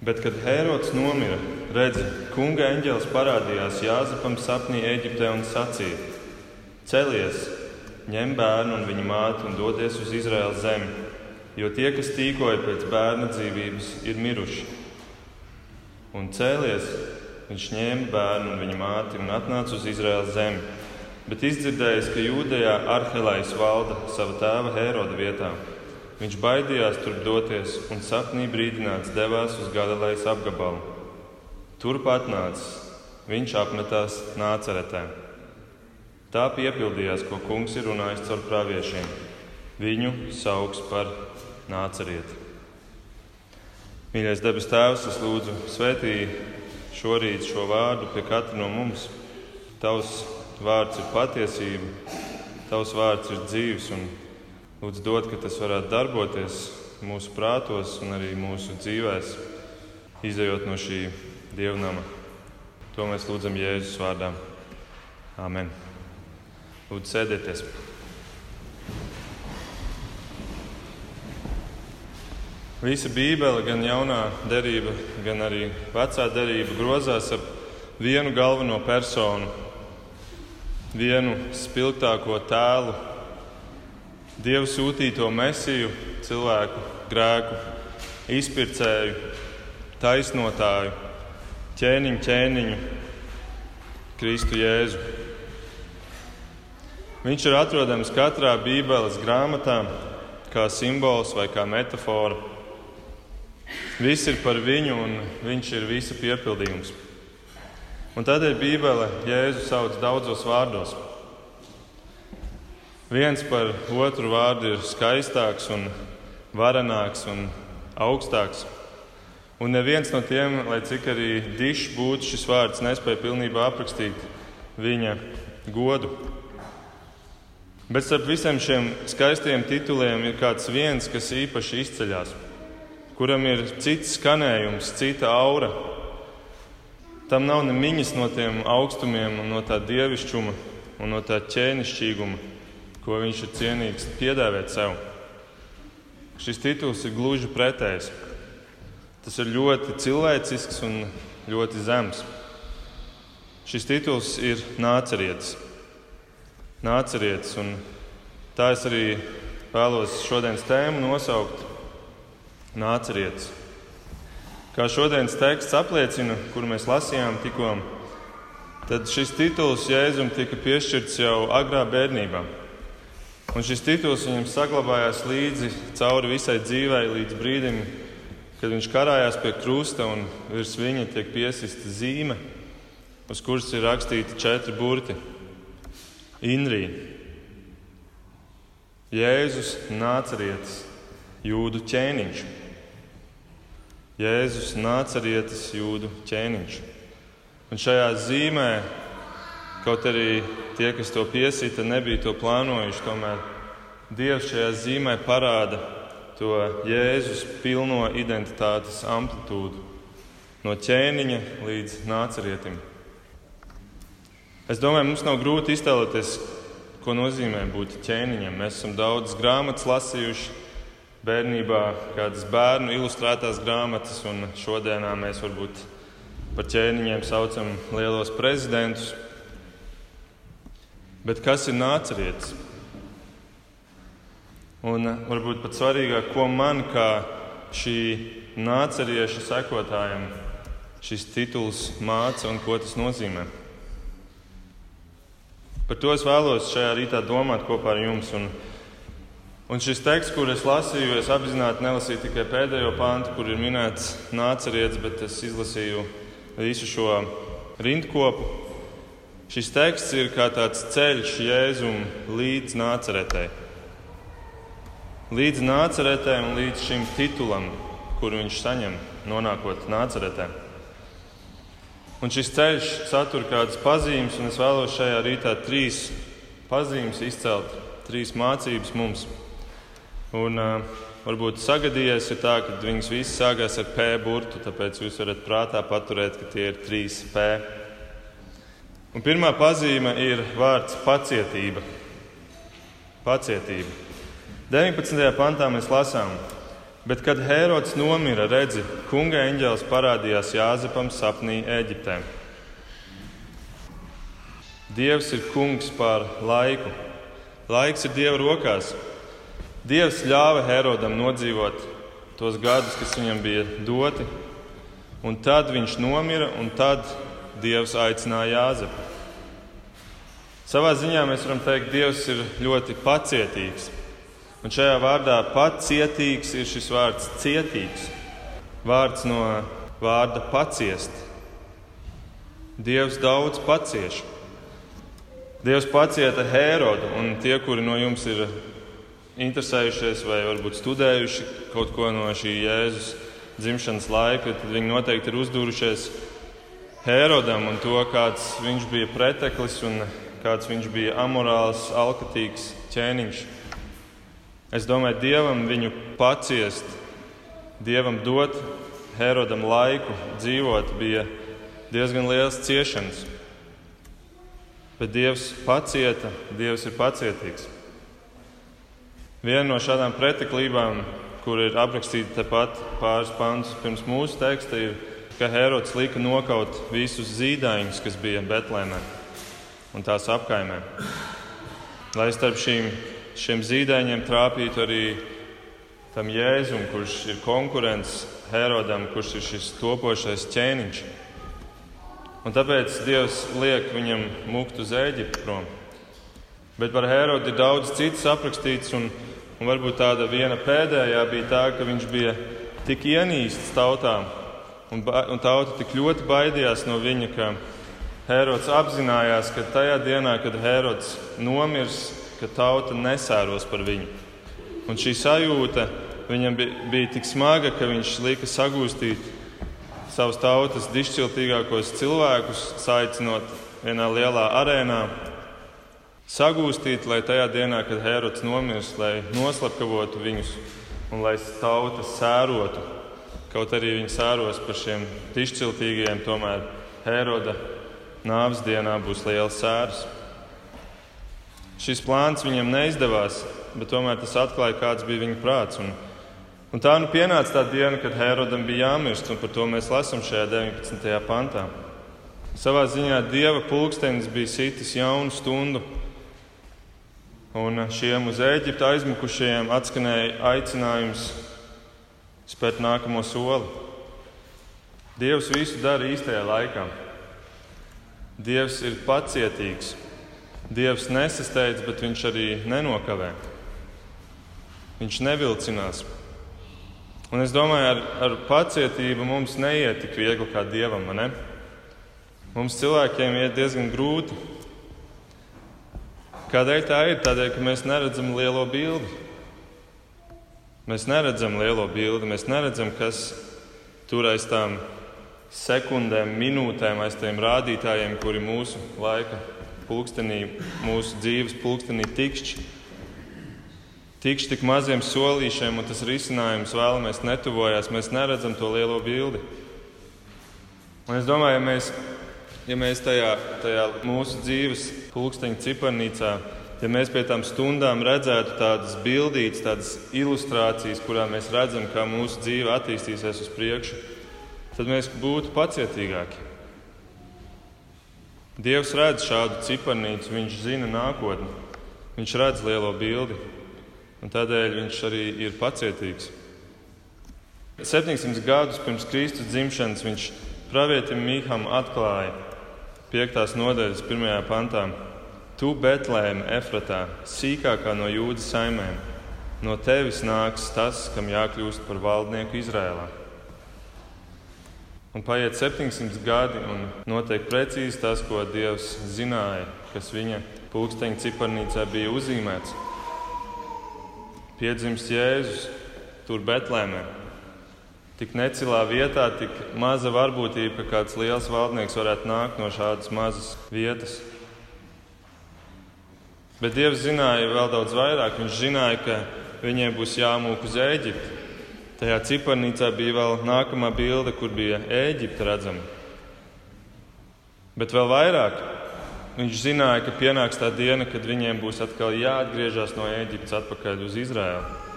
Bet, kad Hērods nomira, redzi, kunga eņģēlis parādījās Jāzepam sapnī Eģiptē un sacīja: Celies, ņem bērnu un viņa māti un dodies uz Izraēlas zemi, jo tie, kas tīkoja pēc bērna dzīvības, ir miruši. Un cēlies, viņš ņēma bērnu un viņa māti un atnāca uz Izraēlas zemi. Bet izdzirdējis, ka Jūdejā Arhelais valda sava tēva Hēroda vietā, Viņš baidījās tur doties un sapnī brīdināts devās uz Galilejas apgabalu. Turp atnācis, viņš apmetās nāceretē. Tā piepildījās, ko kungs ir runājis caur praviešiem. Viņu sauks par nācerieti. Mīļais debes Tēvs, es lūdzu, svētī šorīt šo vārdu pie katra no mums. Tavs vārds ir patiesība, Tavs vārds ir dzīves un Lūdzu, dod, ka tas varētu darboties mūsu prātos un arī mūsu dzīvēs, izējot no šī dievnama. To mēs lūdzam Jēzus vārdā. Āmen. Lūdzu, sēdieties! Visa Bībele, gan jaunā derība, gan arī vecā derība grozās ap vienu galveno personu, vienu spilgtāko tēlu Dievu sūtīto mesiju, cilvēku grēku, izpircēju, taisnotāju, ķēniņu, ķēniņu, Kristu Jēzu. Viņš ir atrodams katrā Bībeles grāmatā, kā simbols vai kā metāfora. Viss ir par viņu, un viņš ir visa piepildījums. Un tādēļ Bībele Jēzu sauc daudzos vārdos. Viens par otru vārdu ir skaistāks, un varenāks un augstāks. Un neviens no tiem, lai cik arī dišs būtu šis vārds, nespēja pilnībā aprakstīt viņa godu. Bet starp visiem šiem skaistiem tituliem ir kāds viens, kas īpaši izceļas, kuram ir cits skanējums, cita aura. Tam nav ne miņas no tiem augstumiem, no tā dievišķuma un no tā ķēnišķīguma ko viņš ir cienīgs piedāvāt sev. Šis tituls ir gluži pretējs. Tas ir ļoti cilvēcisks un ļoti zems. Šis tituls ir nācerietis. Nācerietis, un tā es arī vēlos šodienas tēmu nosaukt Nācerietis. Kā šodienas teksts apliecina, kur mēs lasījām tikko, tad šis tituls Jēzum tika piešķirts jau agrā bērnībā. Un šis tituls viņam saglabājās līdzi cauri visai dzīvei, līdz brīdim, kad viņš karājās pie krusta un virs viņa tiek piesista zīme, uz kuras ir rakstīti četri burti - Inrī. Jēzus nācerietis, jūdu ķēniņš. Jēzus nācerietis, jūdu ķēniņš. Un šajā zīmē Kaut arī tie, kas to piesita, nebija to plānojuši, tomēr Dievs šajā zīmē parāda to Jēzus pilno identitātes amplitūdu no ķēniņa līdz nācerietim. Es domāju, mums nav grūti iztēloties, ko nozīmē būt ķēniņam. Mēs esam daudz grāmatas lasījuši, bērnībā kādas bērnu ilustrētās grāmatas, un šodienā mēs varbūt par ķēniņiem saucam lielos prezidentus. Bet kas ir nācerietis? Un eh, varbūt pat svarīgāk, ko man kā šī nācerieša sekotājiem šis tituls māca un ko tas nozīmē. Par to es vēlos šajā rītā domāt kopā ar jums. Un, un šis teksts, kur es lasīju, es apzināti nelasīju tikai pēdējo pāntu, kur ir minēts nācerietis, bet es izlasīju visu šo rindkopu. Šis teksts ir kā tāds ceļš Jēzum līdz nāceretē. Līdz nāceretē un līdz šim titulam, kuru viņš saņem, nonākot nāceretē. Un šis ceļš satur kādas pazīmes, un es vēlos šajā rītā trīs pazīmes izcelt, trīs mācības mums. Un, uh, varbūt sagadījies tā, ka viņas visas sākās ar P burtu, tāpēc jūs varat prātā paturēt, ka tie ir trīs P. Un pirmā pazīme ir vārds pacietība. Pacietība. 19. pantā mēs lasām, Bet, kad Hērods nomira, redzi, kunga eņģēlis parādījās Jāzepam sapnī Eģiptē. Dievs ir kungs pār laiku. Laiks ir Dieva rokās. Dievs ļāva Herodam nodzīvot tos gadus, kas viņam bija doti, un tad viņš nomira, un tad Dievs aicināja Jāzepu. Savā ziņā mēs varam teikt, ka Dievs ir ļoti pacietīgs. Un šajā vārdā pacietīgs ir šis vārds cietīgs. Vārds no vārda paciest. Dievs daudz pacieš. Dievs pacieta Hērodu, un tie, kuri no jums ir interesējušies vai varbūt studējuši kaut ko no šī Jēzus dzimšanas laika, tad viņi noteikti ir uzdūrušies Hērodam un to, kāds viņš bija preteklis un kāds viņš bija amorāls, alkatīgs ķēniņš. Es domāju, Dievam viņu paciest, Dievam dot Herodam laiku dzīvot, bija diezgan liels ciešanas. Bet Dievs pacieta, Dievs ir pacietīgs. Viena no šādām preteklībām, kur ir aprakstīta tepat pāris pantus pirms mūsu teksta, ir, ka Herods lika nokaut visus zīdaiņus, kas bija Betlēmē un tās apkaimē. Lai starp šīm, šiem zīdaiņiem trāpītu arī tam jēzum, kurš ir konkurents Herodam, kurš ir šis topošais ķēniņš. Un tāpēc Dievs liek viņam mukt uz Eģiptu prom. Bet par Herodu ir daudz citas aprakstīts, un Un varbūt tāda viena pēdējā bija tā, ka viņš bija tik ienīsts tautām, un, un tauta tik ļoti baidījās no viņa, ka Herods apzinājās, ka tajā dienā, kad Herods nomirs, ka tauta nesēros par viņu. Un šī sajūta viņam bija, bija tik smaga, ka viņš lika sagūstīt savus tautas dišciltīgākos cilvēkus, saicinot vienā lielā arēnā, sagūstīt, lai tajā dienā, kad Herods nomirs, lai noslapkavotu viņus un lai tauta sērotu. Kaut arī viņi sēros par šiem izciltīgajiem, tomēr Heroda nāves dienā būs liels sērs. Šis plāns viņam neizdevās, bet tomēr tas atklāja, kāds bija viņa prāts. Un, un tā nu pienāca tā diena, kad Herodam bija jāmirst, un par to mēs lasām šajā 19. pantā. Savā ziņā dieva pulkstenis bija sitis jaunu stundu, Un šiem uz Eģiptu aizmukušajiem atskanēja aicinājums spērt nākamo soli. Dievs visu dara īstajā laikā. Dievs ir pacietīgs. Dievs nesasteidz, bet viņš arī nenokavē. Viņš nevilcinās. Un es domāju, ar, ar pacietību mums neiet tik viegli kā dievam. Ne? Mums cilvēkiem iet diezgan grūti. Kādēļ tā ir? Tādēļ, ka mēs neredzam lielo bildi. Mēs neredzam lielo bildi, mēs neredzam, kas tur aiz tām sekundēm, minūtēm, aiz tiem rādītājiem, kuri mūsu laika pulkstenī, mūsu dzīves pulkstenī tikšķi. Tikšķi tik maziem solīšiem, un tas risinājums vēlamies netuvojās, mēs neredzam to lielo bildi. Un es domāju, ja mēs ja mēs tajā, tajā mūsu dzīves pulksteņa ciparnīcā, ja mēs pie tām stundām redzētu tādas bildītas, tādas ilustrācijas, kurā mēs redzam, kā mūsu dzīve attīstīsies uz priekšu, tad mēs būtu pacietīgāki. Dievs redz šādu ciparnīcu, viņš zina nākotni, viņš redz lielo bildi, un tādēļ viņš arī ir pacietīgs. 700 gadus pirms Kristus dzimšanas viņš pravietim Mīkam atklāja, 5. nodaļas 1. pantā. Tu, Betlēm, Efratā, sīkākā no jūdas saimēm, no tevis nāks tas, kam jākļūst par valdnieku Izrēlā. Un paiet 700 gadi, un notiek precīzi tas, ko Dievs zināja, kas viņa pulksteņa ciparnīcā bija uzzīmēts. Piedzimst Jēzus tur Betlēmē, tik necilā vietā, tik maza varbūtība, ka kāds liels valdnieks varētu nākt no šādas mazas vietas. Bet Dievs zināja vēl daudz vairāk. Viņš zināja, ka viņiem būs jāmūk uz Eģipti. Tajā ciparnīcā bija vēl nākamā bilde, kur bija Eģipte redzama. Bet vēl vairāk viņš zināja, ka pienāks tā diena, kad viņiem būs atkal jāatgriežas no Eģiptes atpakaļ uz Izraēlu.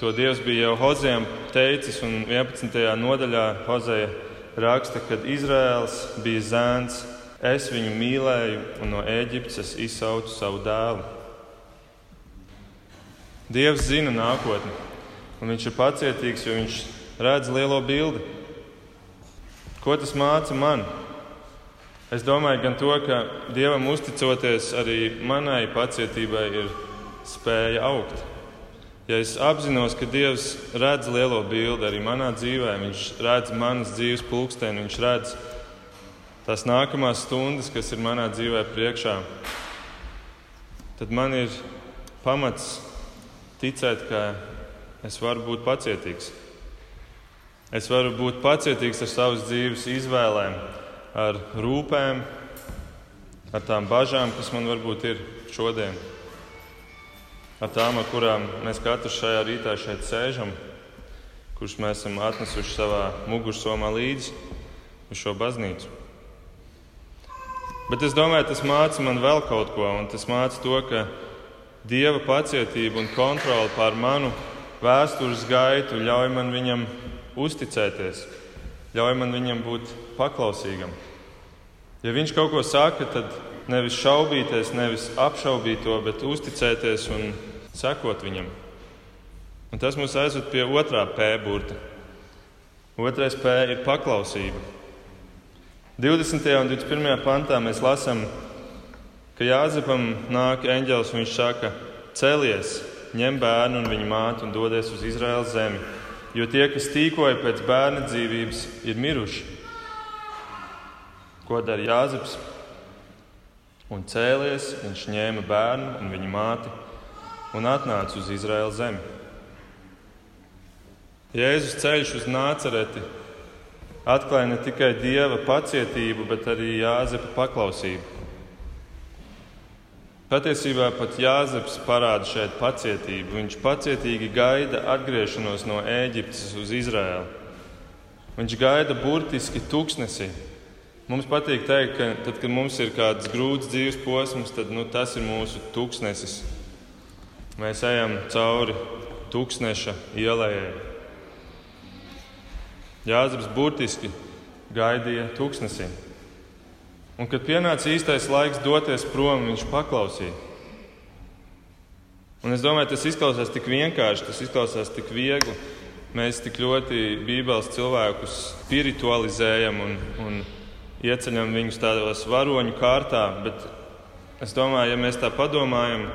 To Dievs bija jau Hozejam teicis, un 11. nodaļā Hozeja raksta, ka Izraels bija zēns, es viņu mīlēju, un no Ēģiptes es izsaucu savu dēlu. Dievs zina nākotni, un viņš ir pacietīgs, jo viņš redz lielo bildi. Ko tas māca man? Es domāju, gan to, ka Dievam uzticoties arī manai pacietībai ir spēja augt. Ja es apzinos, ka Dievs redz lielo bildi arī manā dzīvē, Viņš redz manas dzīves pulksteni, Viņš redz tās nākamās stundas, kas ir manā dzīvē priekšā, tad man ir pamats ticēt, ka es varu būt pacietīgs. Es varu būt pacietīgs ar savas dzīves izvēlēm, ar rūpēm, ar tām bažām, kas man varbūt ir šodien, ar tām, ar kurām mēs katrs šajā rītā šeit sēžam, kurus mēs esam atnesuši savā mugursomā līdzi uz šo baznīcu. Bet es domāju, tas māca man vēl kaut ko, un tas māca to, ka Dieva pacietība un kontrole pār manu vēstures gaitu ļauj man viņam uzticēties, ļauj man viņam būt paklausīgam. Ja viņš kaut ko saka, tad nevis šaubīties, nevis apšaubīt to, bet uzticēties un sekot viņam. Un tas mūs aizved pie otrā P burta. Otrais P ir paklausība. 20. un 21. pantā mēs lasām, ka Jāzepam nāk eņģēlis un viņš saka: Celies, ņem bērnu un viņa māti un dodies uz Izraēlas zemi, jo tie, kas tīkoja pēc bērna dzīvības, ir miruši. Ko dara Jāzeps? Un cēlies, viņš ņēma bērnu un viņa māti un atnāca uz Izraēlas zemi. Jēzus ceļš uz nācereti atklāja ne tikai dieva pacietību, bet arī Jāzepa paklausību. Patiesībā pat Jāzeps parāda šeit pacietību. Viņš pacietīgi gaida atgriešanos no Ēģiptes uz Izraēlu. Viņš gaida burtiski tūkstnesī. Mums patīk teikt, ka tad, kad mums ir kāds grūts dzīves posms, tad nu, tas ir mūsu tūkstnesis. Mēs ejam cauri tūkstneša ielai. Jāzeps burtiski gaidīja tūkstnesī. Un, kad pienāca īstais laiks doties prom, viņš paklausīja. Un es domāju, tas izklausās tik vienkārši, tas izklausās tik viegli. Mēs tik ļoti Bībeles cilvēkus spiritualizējam un, un ieceļam viņus tādos varoņu kārtā, bet es domāju, ja mēs tā padomājam,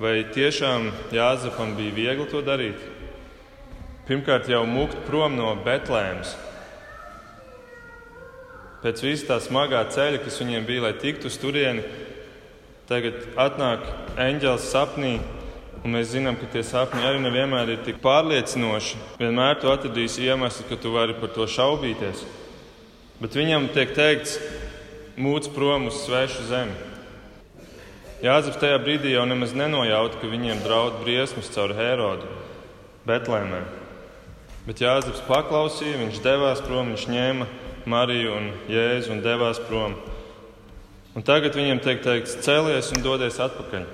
vai tiešām Jāzepam bija viegli to darīt? Pirmkārt, jau mukt prom no Betlēmas. Pēc visa tā smagā ceļa, kas viņiem bija, lai tiktu uz turieni, tagad atnāk eņģēlis sapnī, un mēs zinām, ka tie sapņi arī nevienmēr ir tik pārliecinoši. Vienmēr tu atradīsi iemeslu, ka tu vari par to šaubīties. Bet viņam tiek teikts, mūc prom uz svešu zemi. Jāzeps tajā brīdī jau nemaz nenojauta, ka viņiem draud briesmas caur Herodu, Betlēmē. Bet Jāzeps paklausīja, viņš devās prom, viņš ņēma Mariju un Jēzu un devās prom. Un tagad viņiem tiek teikts, celies un dodies atpakaļ.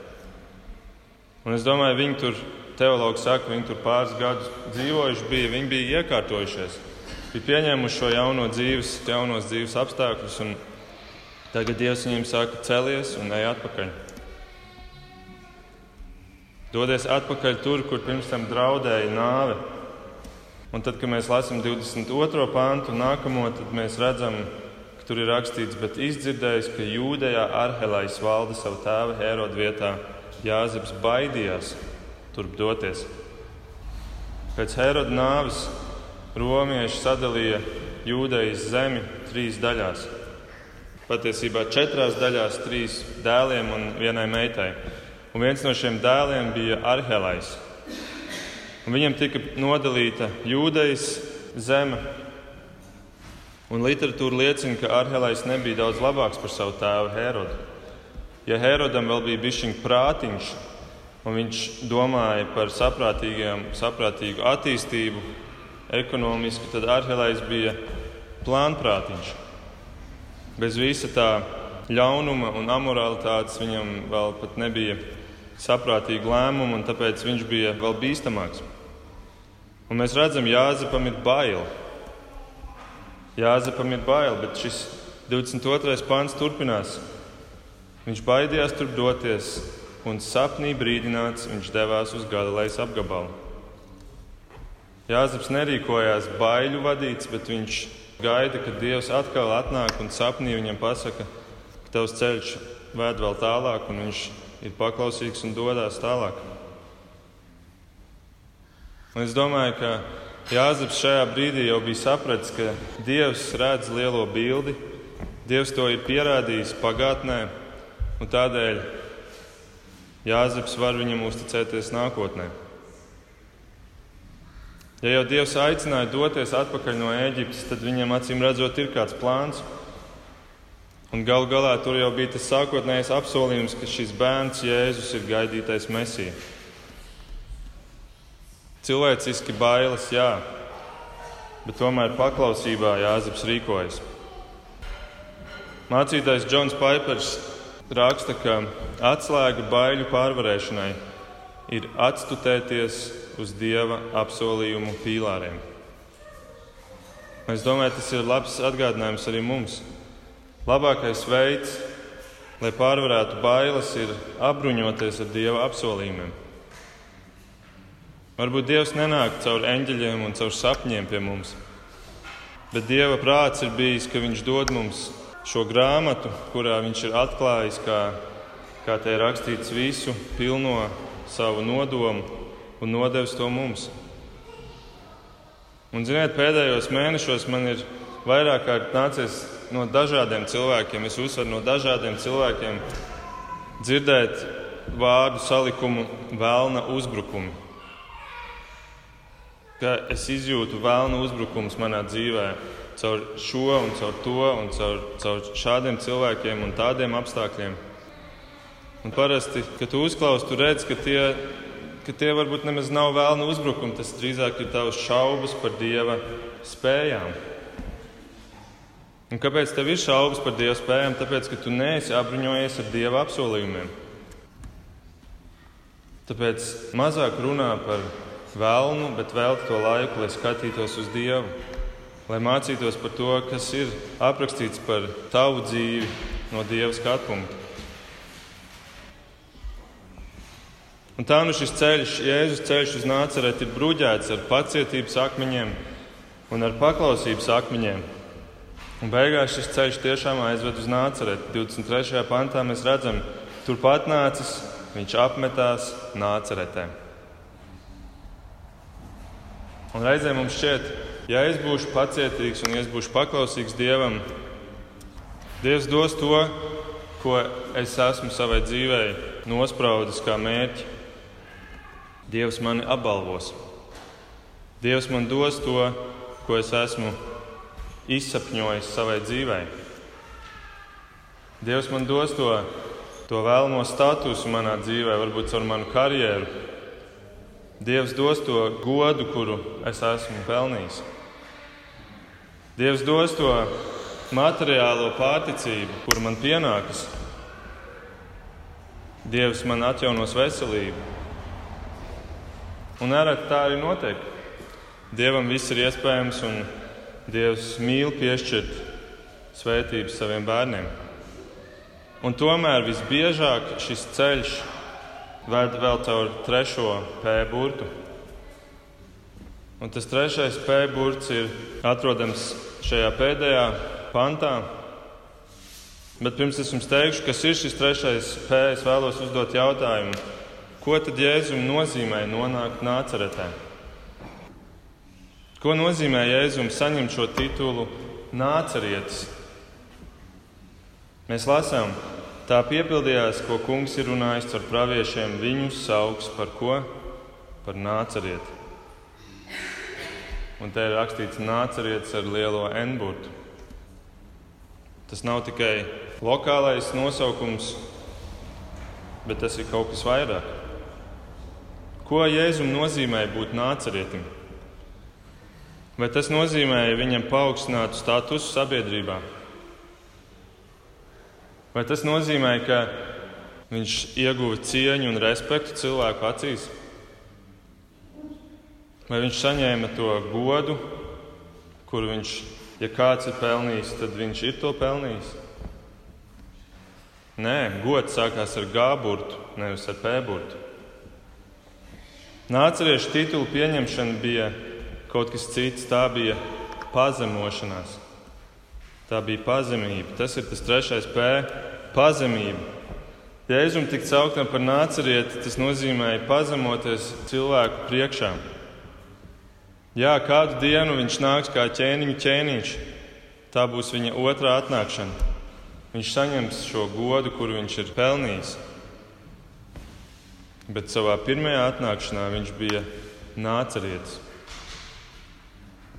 Un es domāju, viņi tur, teologi saka, viņi tur pāris gadus dzīvojuši, bija, viņi bija iekārtojušies, bija pieņēmuši šo jauno dzīves, jaunos dzīves apstākļus. Tagad Dievs viņiem saka, celies un ej atpakaļ. Dodies atpakaļ tur, kur pirms tam draudēja nāve. Un tad, kad mēs lasām 22. pāntu, nākamo, tad mēs redzam, ka tur ir rakstīts, bet izdzirdējis, ka jūdejā Arhelais valda savu tēva Herodu vietā, Jāzeps baidījās turp doties. Pēc Heroda nāves romieši sadalīja jūdejas zemi trīs daļās. Patiesībā četrās daļās, trīs dēliem un vienai meitai. Un viens no šiem dēliem bija Arhelais. Viņam tika nodalīta jūdejas zeme. Un literatūra liecina, ka Arhelais nebija daudz labāks par savu tēvu Herodu. Ja Herodam vēl bija bijis prātiņš, un viņš domāja par saprātīgu attīstību, ekonomiski, tad Arhelais bija plānprātiņš. Bez visa tā ļaunuma un amoralitātes viņam vēl pat nebija saprātīga lēmuma, un tāpēc viņš bija vēl bīstamāks. Un mēs redzam, Jāzepam ir bail. Jāzepam ir bail, bet šis 22. pāns turpinās. Viņš baidījās tur doties, un sapnī brīdināts viņš devās uz Galilejas apgabalu. Jāzeps nerīkojās baiļu vadīts, bet viņš gaida, kad Dievs atkal atnāk un sapnī viņam pasaka, ka tavs ceļš ved vēl tālāk, un viņš ir paklausīgs un dodas tālāk. Un es domāju, ka Jāzeps šajā brīdī jau bija sapratis, ka Dievs redz lielo bildi, Dievs to ir pierādījis pagātnē, un tādēļ Jāzeps var viņam uzticēties nākotnē. Ja jau Dievs aicināja doties atpakaļ no Ēģiptes, tad viņam acīm redzot, ir kāds plāns. Un galu galā tur jau bija tas sākotnējais apsolījums, ka šis bērns Jēzus ir gaidītais mesija. Cilvēciski bailes, jā, bet tomēr paklausībā Jāzeps rīkojas. Mācītājs Džons Paipers raksta, ka atslēga baiļu pārvarēšanai ir atstutēties uz dieva apsolījumu pīlāriem. Es domāju, tas ir labs atgādinājums arī mums. Labākais veids, lai pārvarētu bailes, ir apbruņoties ar dieva apsolījumiem. Varbūt Dievs nenāk caur eņģeļiem un caur sapņiem pie mums, bet Dieva prāts ir bijis, ka Viņš dod mums šo grāmatu, kurā viņš ir atklājis, kā, kā te ir rakstīts, visu pilno savu nodomu un nodevis to mums. Un, ziniet, pēdējos mēnešos man ir vairāk kārt nācies no dažādiem cilvēkiem, es uzsveru no dažādiem cilvēkiem, dzirdēt vārdu salikumu vēlna uzbrukumi. Ka es izjūtu vēlna uzbrukumus manā dzīvēm caur šo un caur to un caur, caur šādiem cilvēkiem un tādiem apstākļiem. Un parasti, kad tu uzklausi, tu redz, ka tie, ka tie varbūt nemaz nav vēlni uzbrukumi. Tas drīzāk ir tavs šaubas par dieva spējām. Un kāpēc tev ir šaubas par dieva spējām? Tāpēc, ka tu neesi apbruņojies ar dieva apsolījumiem. Tāpēc mazāk runā par vēlnu, bet velti to laiku, lai skatītos uz dievu lai mācītos par to, kas ir aprakstīts par tavu dzīvi no Dieva skatu punkta. Un tā nu šis ceļš, Jēzus ceļš uz nāceret, ir bruģēts ar pacietības akmeņiem un ar paklausības akmeņiem. Un beigās šis ceļš tiešām aizved uz nāceret. 23. pantā mēs redzam, turpat nācis, viņš apmetās nāceretē. Un reizē mums šķiet, ja es būšu pacietīgs un ja es būšu paklausīgs Dievam, Dievs dos to, ko es esmu savai dzīvei nospraudis kā mērķi. Dievs mani apbalvos. Dievs man dos to, ko es esmu izsapņojis savai dzīvei. Dievs man dos to, to vēlamo statusu manā dzīvē, varbūt ar manu karjeru. Dievs dos to godu, kuru es esmu pelnījis. Dievs dos to materiālo pārticību, kur man pienākas. Dievs man atjaunos veselību. Un nereti tā arī notiek. Dievam viss ir iespējams, un Dievs mīl piešķirt svētības saviem bērniem. Un tomēr visbiežāk šis ceļš ved vēl caur trešo pēdu burtu. Un tas trešais pēdu burts ir atrodams šajā pēdējā pantā. Bet pirms es jums teikšu, kas ir šis trešais P, es vēlos uzdot jautājumu, ko tad Jēzum nozīmē nonākt nāceretē? Ko nozīmē Jēzum saņemt šo titulu nācerietis? Mēs lasām, tā piepildījās, ko kungs ir runājis ar praviešiem, viņus sauks par ko? Par nācerieti. Un te ir rakstīts nācerietis ar lielo N-burtu. Tas nav tikai lokālais nosaukums, bet tas ir kaut kas vairāk. Ko Jēzum nozīmē būt nācerietim? Vai tas nozīmē viņam paaugstinātu statusu sabiedrībā? Vai tas nozīmē, ka viņš ieguva cieņu un respektu cilvēku acīs? Vai viņš saņēma to godu, kuru viņš, ja kāds ir pelnījis, tad viņš ir to pelnījis? Nē, gods sākās ar G burtu, nevis ar P burtu. Nāceriešu titulu pieņemšana bija kaut kas cits, tā bija pazemošanās. Tā bija pazemība. Tas ir tas trešais P - pazemība. Jēzum tikt sauktam par nācerieti, tas nozīmēja pazemoties cilvēku priekšā. Jā, kādu dienu viņš nāks kā ķēniņa ķēniņš. Tā būs viņa otrā atnākšana. Viņš saņems šo godu, kuru viņš ir pelnījis. Bet savā pirmajā atnākšanā viņš bija nācerietis.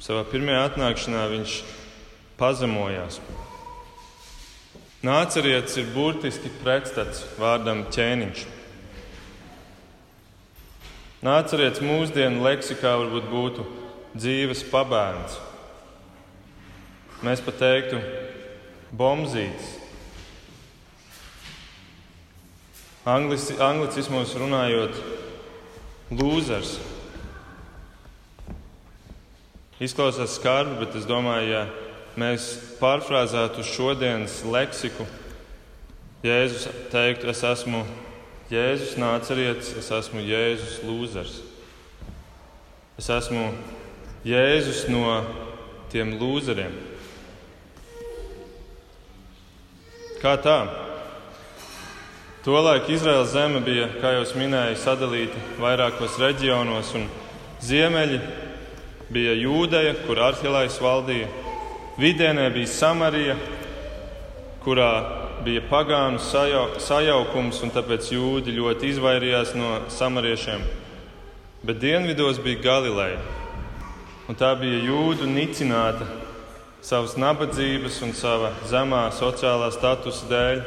Savā pirmajā atnākšanā viņš pazemojās. Nācerietis ir burtiski pretstats vārdam ķēniņš. Nācerietis mūsdienu leksikā varbūt būtu dzīves pabērns. Mēs pat teiktu, bombzītis. Anglis, anglicismos runājot, lūzers. Izklausās skarbi, bet es domāju, ja mēs pārfrāzētu šodienas leksiku, Jēzus teiktu, es esmu Jēzus nācerietis, es esmu Jēzus lūzers. Es esmu Jēzus no tiem lūzeriem. Kā tā? Tolaik Izraēlas zeme bija, kā jau minēju, sadalīta vairākos reģionos, un ziemeļi bija Jūdeja, kur Arhilais valdīja. Vidienē bija Samarija, kurā bija pagānu sajaukums, un tāpēc jūdi ļoti izvairījās no samariešiem. Bet dienvidos bija Galileja, un tā bija jūdu nicināta savas nabadzības un sava zemā sociālā statusa dēļ.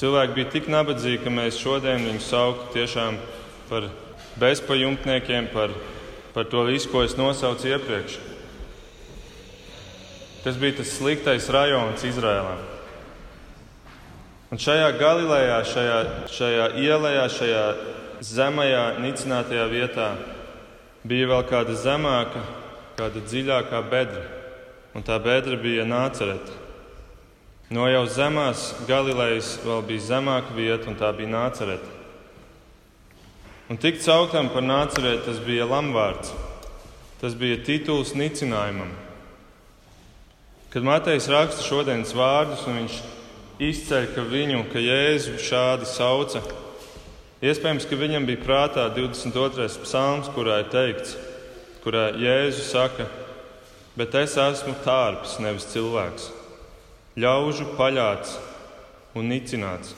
Cilvēki bija tik nabadzīgi, ka mēs šodien viņus sauktu tiešām par bezpajumtniekiem, par par to visu, ko es nosaucu iepriekš. Tas bija tas sliktais rajons Izrēlā. Un šajā Galilejā, šajā, šajā ielā, šajā zemajā, nicinātajā vietā bija vēl kāda zemāka, kāda dziļākā bedra. Un tā bedra bija nācereta. No jau zemās Galilejas vēl bija zemāka vieta, un tā bija nācereta. Un tikt sauktam par nācerēt, tas bija lamvārds. Tas bija tituls nicinājumam. Kad Matejs raksta šodienas vārdus, un viņš izceļ, ka viņu, ka Jēzu šādi sauca, iespējams, ka viņam bija prātā 22. psalms, kurā ir teikts, kurā Jēzu saka, bet es esmu tārps, nevis cilvēks, ļaužu paļāts un nicināts.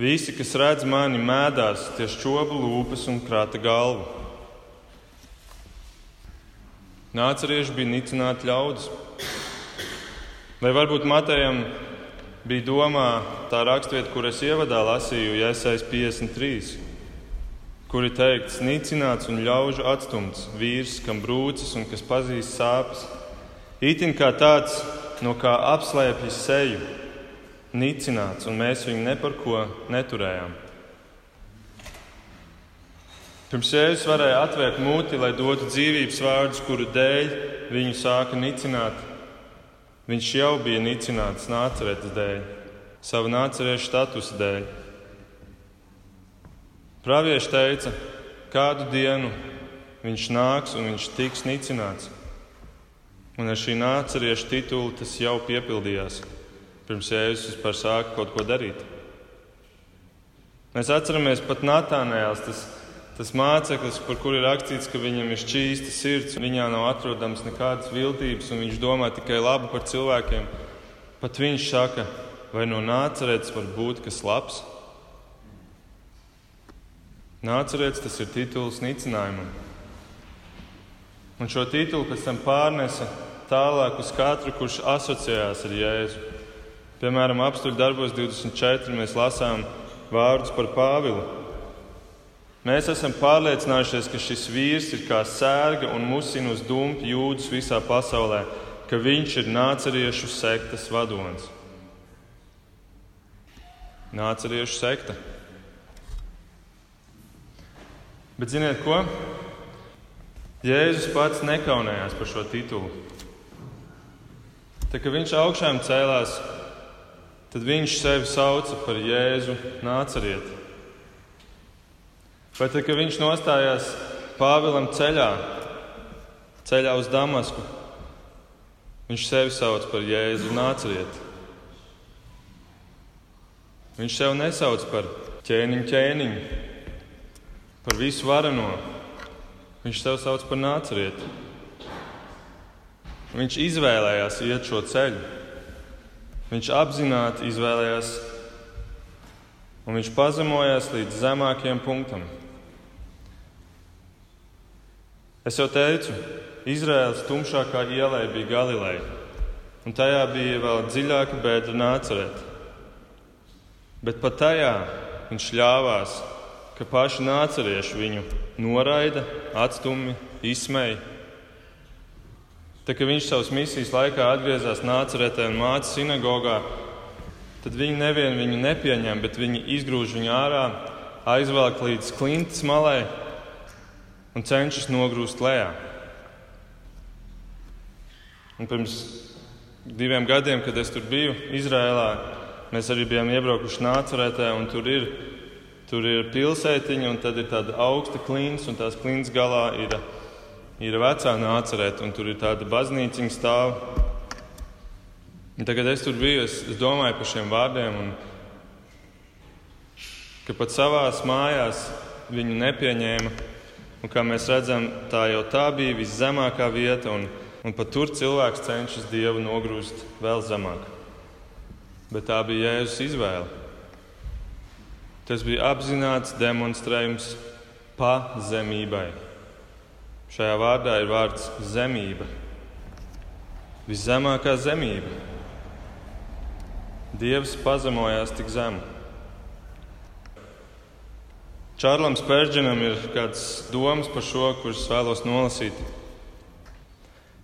Visi, kas redz mani, mēdās tie šķobu lūpas un krāta galvu. Nācerieši bija nicināti ļaudis. Vai varbūt Matejam bija domā tā raksturvieta, kur es ievadā lasīju, Jēzus 53, kur ir teikts, nicināts un ļaužu atstumts vīrs, kam brūcis un kas pazīst sāpes. Itin kā tāds, no kā apslēpjas seju nicināts, un mēs viņu ne par ko neturējām. Pirms Jēzus varēja atvērt muti, lai dotu dzīvības vārdus, kuru dēļ viņu sāka nicināt. Viņš jau bija nicināts nācerētas dēļ, savu nācerēšu statusa dēļ. Pravieši teica, kādu dienu viņš nāks un viņš tiks nicināts. Un ar šī nāceriešu titulu tas jau piepildījās pirms Jēzus vispār sāka kaut ko darīt. Mēs atceramies pat Natānēls, tas, tas māceklis, par kuru ir rakstīts, ka viņam ir šķīsta sirds, viņā nav atrodams nekādas viltības, un viņš domā tikai labu par cilvēkiem. Pat viņš saka, vai no nācerēts var būt kas labs? Nācerēts tas ir tituls nicinājumam. Un šo titulu pēc tam pārnesa tālāk uz katru, kurš asociējās ar Jēzu. Piemēram, apstuļu darbos 24 mēs lasām vārdus par Pāvilu. Mēs esam pārliecinājušies, ka šis vīrs ir kā sērga un musina uz dumpi jūdzes visā pasaulē, ka viņš ir nāceriešu sektas vadonis. Nāceriešu sekta. Bet ziniet ko? Jēzus pats nekaunējās par šo titulu. Tad, kad viņš augšām cēlās, tad viņš sevi sauca par Jēzu nācerieti. Vai tad, kad viņš nostājās Pāvilam ceļā, ceļā uz Damasku, viņš sevi sauc par Jēzu nācerieti. Viņš sev nesauc par ķēniņu, ķēniņu, par visu vareno. Viņš sev sauc par nācerieti. Viņš izvēlējās iet šo ceļu. Viņš apzināti izvēlējās, un viņš pazemojās līdz zemākajam punktam. Es jau teicu, Izraēlas tumšākā ielai bija Galileja, un tajā bija vēl dziļāka bēda nācerēt. Bet pat tajā viņš ļāvās, ka paši nācerieši viņu noraida, atstumj, izsmeja. Tad, kad viņš savas misijas laikā atgriezās Nāceretē un mācīja sinagogā, tad viņi nevienu viņu nepieņem, bet viņi izgrūž viņu ārā, aizvelk līdz klintas malai un cenšas nogrūst lejā. Un pirms diviem gadiem, kad es tur biju Izrēlā, mēs arī bijām iebraukuši Nāceretē, un tur ir, tur ir pilsētiņa, un tad ir tāda augsta klints, un tās klints galā ir ir vecā nācerēt, un tur ir tāda baznīciņa stāv. Un tagad es tur biju, es, es domāju par šiem vārdiem, un ka pat savās mājās viņu nepieņēma. Un kā mēs redzam, tā jau tā bija viszemākā vieta, un, un pat tur cilvēks cenšas Dievu nogrūst vēl zemāk. Bet tā bija Jēzus izvēle. Tas bija apzināts demonstrējums pazemībai. Šajā vārdā ir vārds zemība. Viszemākā zemība. Dievs pazemojās tik zemu. Čārlam Spērģenam ir kāds domas par šo, kurus vēlos nolasīt.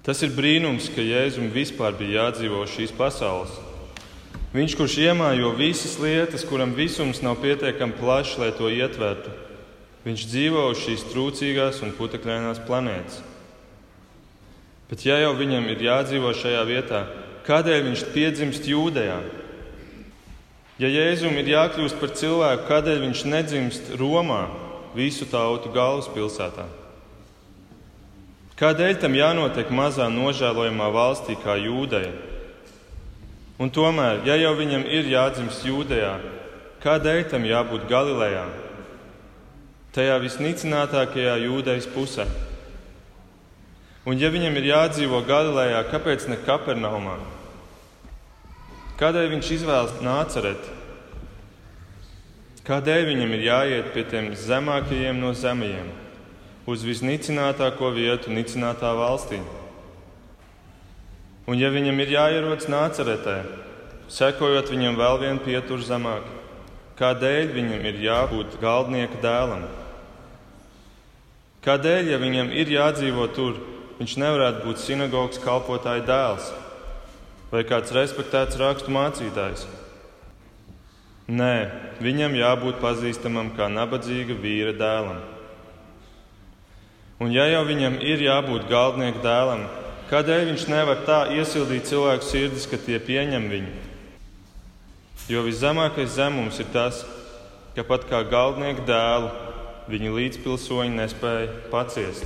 Tas ir brīnums, ka Jēzum vispār bija jādzīvo šīs pasaules. Viņš, kurš iemājo visas lietas, kuram visums nav pietiekami plašs, lai to ietvertu, Viņš dzīvo uz šīs trūcīgās un putekļainās planētas. Bet, ja jau viņam ir jādzīvo šajā vietā, kādēļ viņš piedzimst jūdejā? Ja Jēzum ir jākļūst par cilvēku, kādēļ viņš nedzimst Romā, visu tautu galvaspilsētā? Kādēļ tam jānotiek mazā nožēlojamā valstī kā jūdeja? Un tomēr, ja jau viņam ir jādzimst jūdejā, kādēļ tam jābūt Galilejā? tajā visnicinātākajā jūdejas pusē. Un, ja viņam ir jādzīvo Galilejā, kāpēc ne Kapernaumā? Kādēļ viņš izvēlas nācerēt? Kādēļ viņam ir jāiet pie tiem zemākajiem no zemajiem, uz visnicinātāko vietu, nicinātā valstī? Un, ja viņam ir jāierodas nāceretē, sekojot viņam vēl vienu pieturu zemāk, kādēļ viņam ir jābūt galdnieka dēlam? Kādēļ, ja viņam ir jādzīvo tur, viņš nevarētu būt sinagogas kalpotāja dēls vai kāds respektēts rakstu mācītājs? Nē, viņam jābūt pazīstamam kā nabadzīga vīra dēlam. Un ja jau viņam ir jābūt galdnieka dēlam, kādēļ viņš nevar tā iesildīt cilvēku sirdis, ka tie pieņem viņu? Jo viszemākais zemums ir tas, ka pat kā galdnieka dēlu viņa līdzpilsoņi nespēja paciest,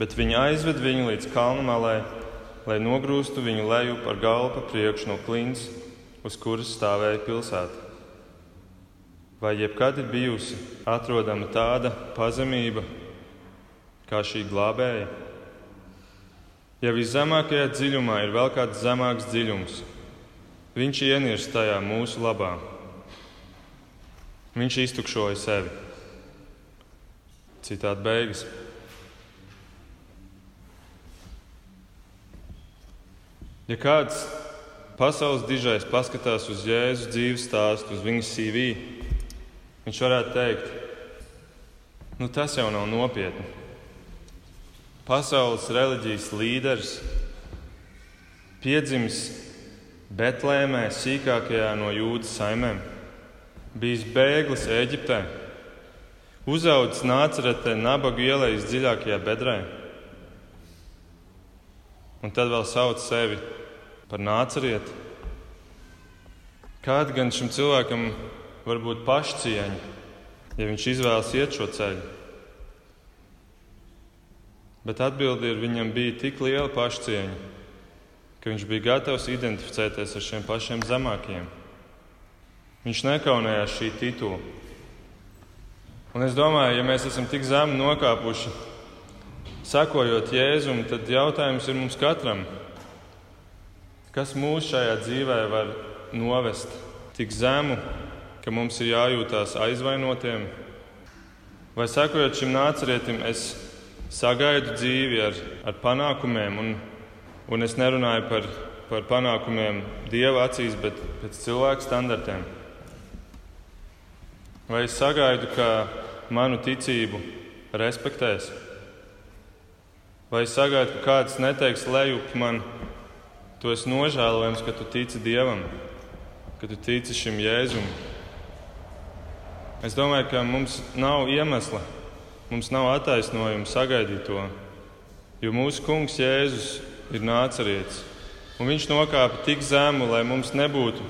bet viņi aizved viņu līdz kalnu malai, lai nogrūstu viņu leju par galvu pa priekšu no klints, uz kuras stāvēja pilsēta. Vai jebkad ir bijusi atrodama tāda pazemība kā šī glābēja? Ja viszemākajā dziļumā ir vēl kāds zemāks dziļums, viņš ienirst tajā mūsu labā. Viņš iztukšoja sevi. Citādi beigas. Ja kāds pasaules dižais paskatās uz Jēzus dzīves stāstu, uz viņa CV, viņš varētu teikt, nu tas jau nav nopietni. Pasaules reliģijas līderis piedzimis Betlēmē, sīkākajā no jūdas saimēm, bijis bēglis Eģiptē uzaudzis nāceretē nabagu ielējas dziļākajā bedrē. Un tad vēl sauc sevi par nācerieti. Kāda gan šim cilvēkam var būt pašcieņa, ja viņš izvēlas iet šo ceļu? Bet atbildi ir, viņam bija tik liela pašcieņa, ka viņš bija gatavs identificēties ar šiem pašiem zemākajiem. Viņš nekaunējās šī titula. Un es domāju, ja mēs esam tik zemi nokāpuši, sekojot Jēzum, tad jautājums ir mums katram, kas mūs šajā dzīvē var novest tik zemu, ka mums ir jājūtās aizvainotiem, vai sekojot šim nācerietim, es sagaidu dzīvi ar, ar panākumiem, un, un es nerunāju par, par panākumiem dieva acīs, bet pēc cilvēku standartiem. Vai es sagaidu, ka manu ticību respektēs? Vai es sagaidu, ka kāds neteiks lejup man, tu esi nožēlojams, ka tu tici Dievam, ka tu tici šim Jēzum? Es domāju, ka mums nav iemesla Mums nav attaisnojuma sagaidīt to, jo mūsu kungs Jēzus ir nācerietis. Un viņš nokāpa tik zemu, lai mums nebūtu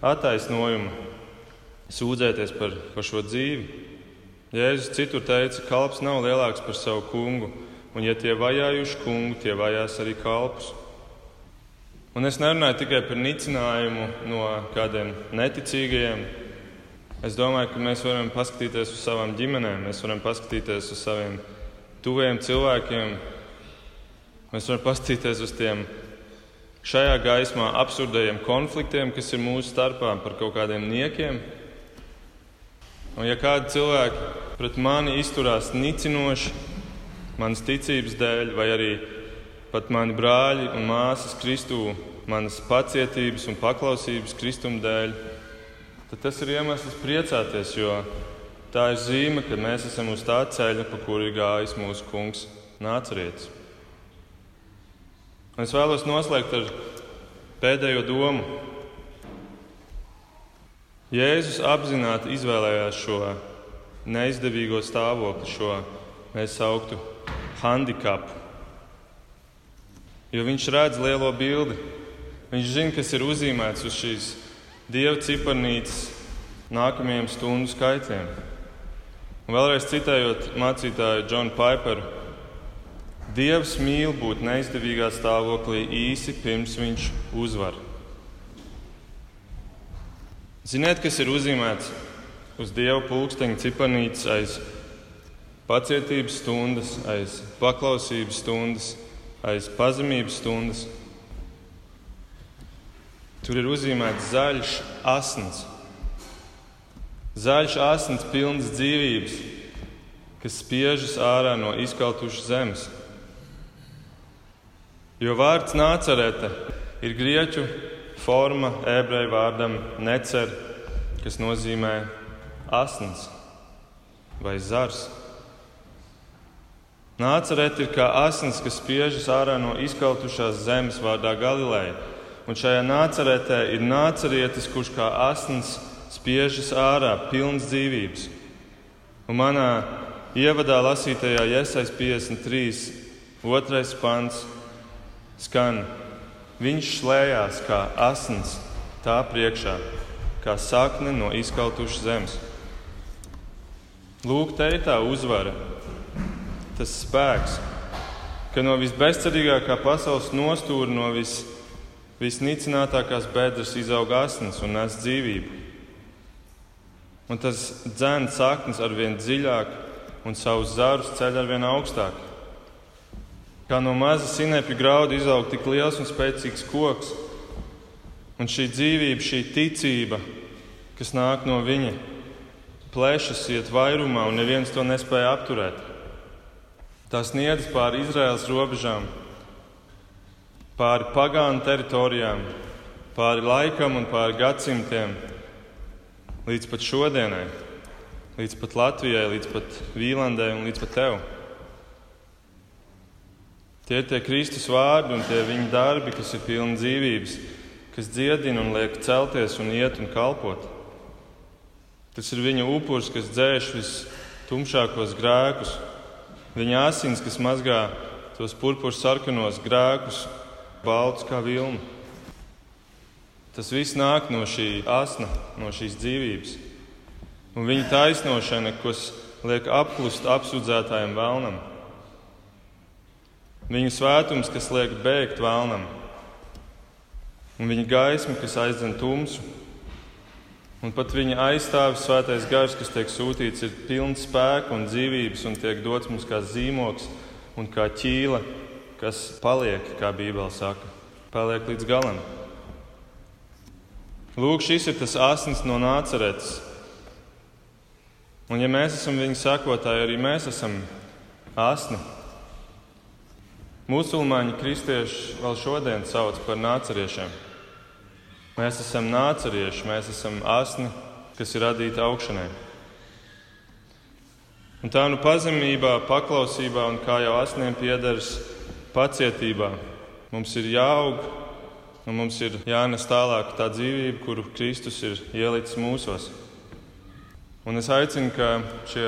attaisnojuma sūdzēties par, par šo dzīvi. Jēzus citur teica, ka kalps nav lielāks par savu kungu, un ja tie vajājuši kungu, tie vajās arī kalpus. Un es nerunāju tikai par nicinājumu no kādiem neticīgajiem, Es domāju, ka mēs varam paskatīties uz savām ģimenēm, mēs varam paskatīties uz saviem tuviem cilvēkiem, mēs varam paskatīties uz tiem šajā gaismā absurdajiem konfliktiem, kas ir mūsu starpā par kaut kādiem niekiem. Un ja kādi cilvēki pret mani izturās nicinoši, manas ticības dēļ, vai arī pat mani brāļi un māsas Kristū, manas pacietības un paklausības Kristuma dēļ, tad tas ir iemesls priecāties, jo tā ir zīme, ka mēs esam uz tā ceļa, pa kuru ir gājis mūsu kungs nācerietis. Es vēlos noslēgt ar pēdējo domu. Jēzus apzināti izvēlējās šo neizdevīgo stāvokli, šo mēs sauktu handikapu. Jo viņš redz lielo bildi. Viņš zina, kas ir uzzīmēts uz šīs Dieva ciparnīcas nākamajiem stundu skaitiem. Un vēlreiz citējot mācītāju Džonu Piperu, Dievs mīl būt neizdevīgā stāvoklī īsi pirms viņš uzvar. Ziniet, kas ir uzzīmēts uz Dieva pulksteņa ciparnīcas aiz pacietības stundas, aiz paklausības stundas, aiz pazemības stundas? Tur ir uzzīmēts zaļš asins. Zaļš asins, pilns dzīvības, kas spiežas ārā no izkautušas zemes. Jo vārds nācerete ir grieķu forma ebreju vārdam necer, kas nozīmē asins vai zars. Nācerete ir kā asins, kas spiežas ārā no izkautušās zemes vārdā Galileja un šajā nācerētē ir nācerietis, kurš kā asins spiežas ārā, pilns dzīvības. Un manā ievadā lasītajā Iesais 53. otrais pants skan: Viņš slēdzās kā asins tā priekšā, kā sakne no izkautušas zemes. Lūk, te ir tā uzvara, tas spēks, ka no visbezcerīgākā pasaules nostūra, no visbezcerīgākā visnicinātākās bedres izaug asins un nes dzīvību. Un tas dzēns saknes ar vien dziļāk un savus zārus ceļ ar vien augstāk. Kā no maza sinepju grauda izaug tik liels un spēcīgs koks, un šī dzīvība, šī ticība, kas nāk no viņa, plešas iet vairumā, un neviens to nespēja apturēt. Tās sniedz pāri Izraēlas robežām, pāri pagānu teritorijām, pāri laikam un pāri gadsimtiem, līdz pat šodienai, līdz pat Latvijai, līdz pat Vīlandai un līdz pat tev. Tie ir tie Kristus vārdi un tie viņa darbi, kas ir pilni dzīvības, kas dziedina un liek celties un iet un kalpot. Tas ir viņa upuris, kas dzēš tumšākos grēkus, viņa asins, kas mazgā tos purpuru sarkanos grēkus, baltus kā vilna. Tas viss nāk no šī asna, no šīs dzīvības. Un viņa taisnošana, kas liek apklust apsūdzētājiem vēlnam. Viņa svētums, kas liek bēgt vēlnam, un viņa gaisma, kas aizdzen tumsu. Un pat viņa aizstāvis svētais gars, kas tiek sūtīts, ir pilns spēka un dzīvības un tiek dots mums kā zīmoks un kā ķīla, kas paliek, kā Bībele saka, paliek līdz galam. Lūk, šis ir tas asins no nāceretes. Un, ja mēs esam viņa sekotāji, arī mēs esam asni. Musulmaņi kristieši vēl šodien sauc par nāceriešiem. Mēs esam nācerieši, mēs esam asni, kas ir radīti augšanai. Un tā nu pazemībā, paklausībā un kā jau asniem piederas pacietībā mums ir jāaug un mums ir jānes tālāk tā dzīvība, kuru Kristus ir ielicis mūsos. Un es aicinu, ka šie,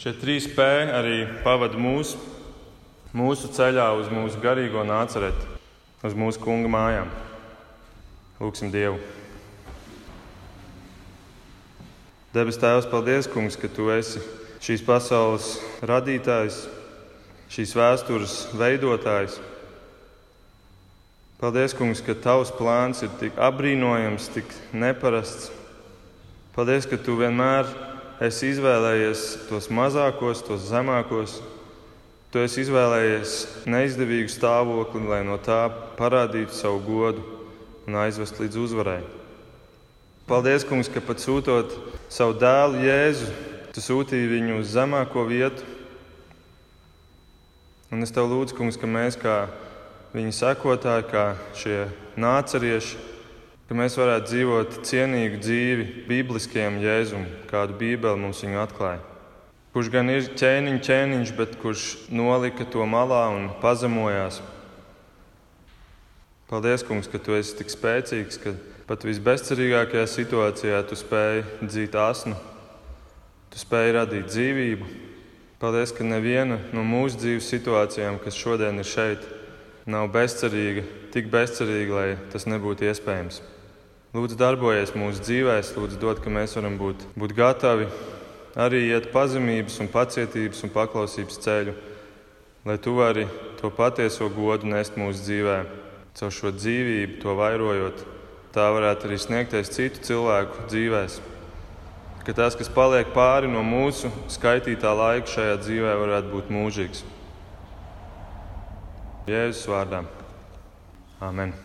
šie trīs P arī pavada mūsu, mūsu ceļā uz mūsu garīgo nācereti, uz mūsu kunga mājām. Lūksim Dievu! Debes Tēvs, paldies, Kungs, ka Tu esi šīs pasaules radītājs, šīs vēstures veidotājs. Paldies, Kungs, ka Tavs plāns ir tik apbrīnojams, tik neparasts. Paldies, ka Tu vienmēr esi izvēlējies tos mazākos, tos zemākos. Tu esi izvēlējies neizdevīgu stāvokli, lai no tā parādītu savu godu un aizvest līdz uzvarai. Paldies, Kungs, ka pat sūtot savu dēlu Jēzu, Tu sūtīji viņu uz zemāko vietu. Un es Tev lūdzu, Kungs, ka mēs kā viņa sekotāji, kā šie nācerieši, ka mēs varētu dzīvot cienīgu dzīvi bībliskiem jēzum, kādu Bībeli mums viņa atklāja. Kurš gan ir ķēniņš, ķēniņš, bet kurš nolika to malā un pazemojās. Paldies, Kungs, ka tu esi tik spēcīgs, ka pat visbezcerīgākajā situācijā tu spēj dzīt asnu, tu spēj radīt dzīvību. Paldies, ka neviena no mūsu dzīves situācijām, kas šodien ir šeit, nav bezcerīga, tik bezcerīga, lai tas nebūtu iespējams. Lūdzu, darbojies mūsu dzīvēs, lūdzu, dod, ka mēs varam būt, būt gatavi arī iet pazemības, un pacietības un paklausības ceļu, lai tu vari to patieso godu nest mūsu dzīvē, caur šo dzīvību, to vairojot. Tā varētu arī sniegties citu cilvēku dzīvēm. Ka tas, kas paliek pāri no mūsu skaitītā laika šajā dzīvē, varētu būt mūžīgs. Jēzus vārdā. Amen.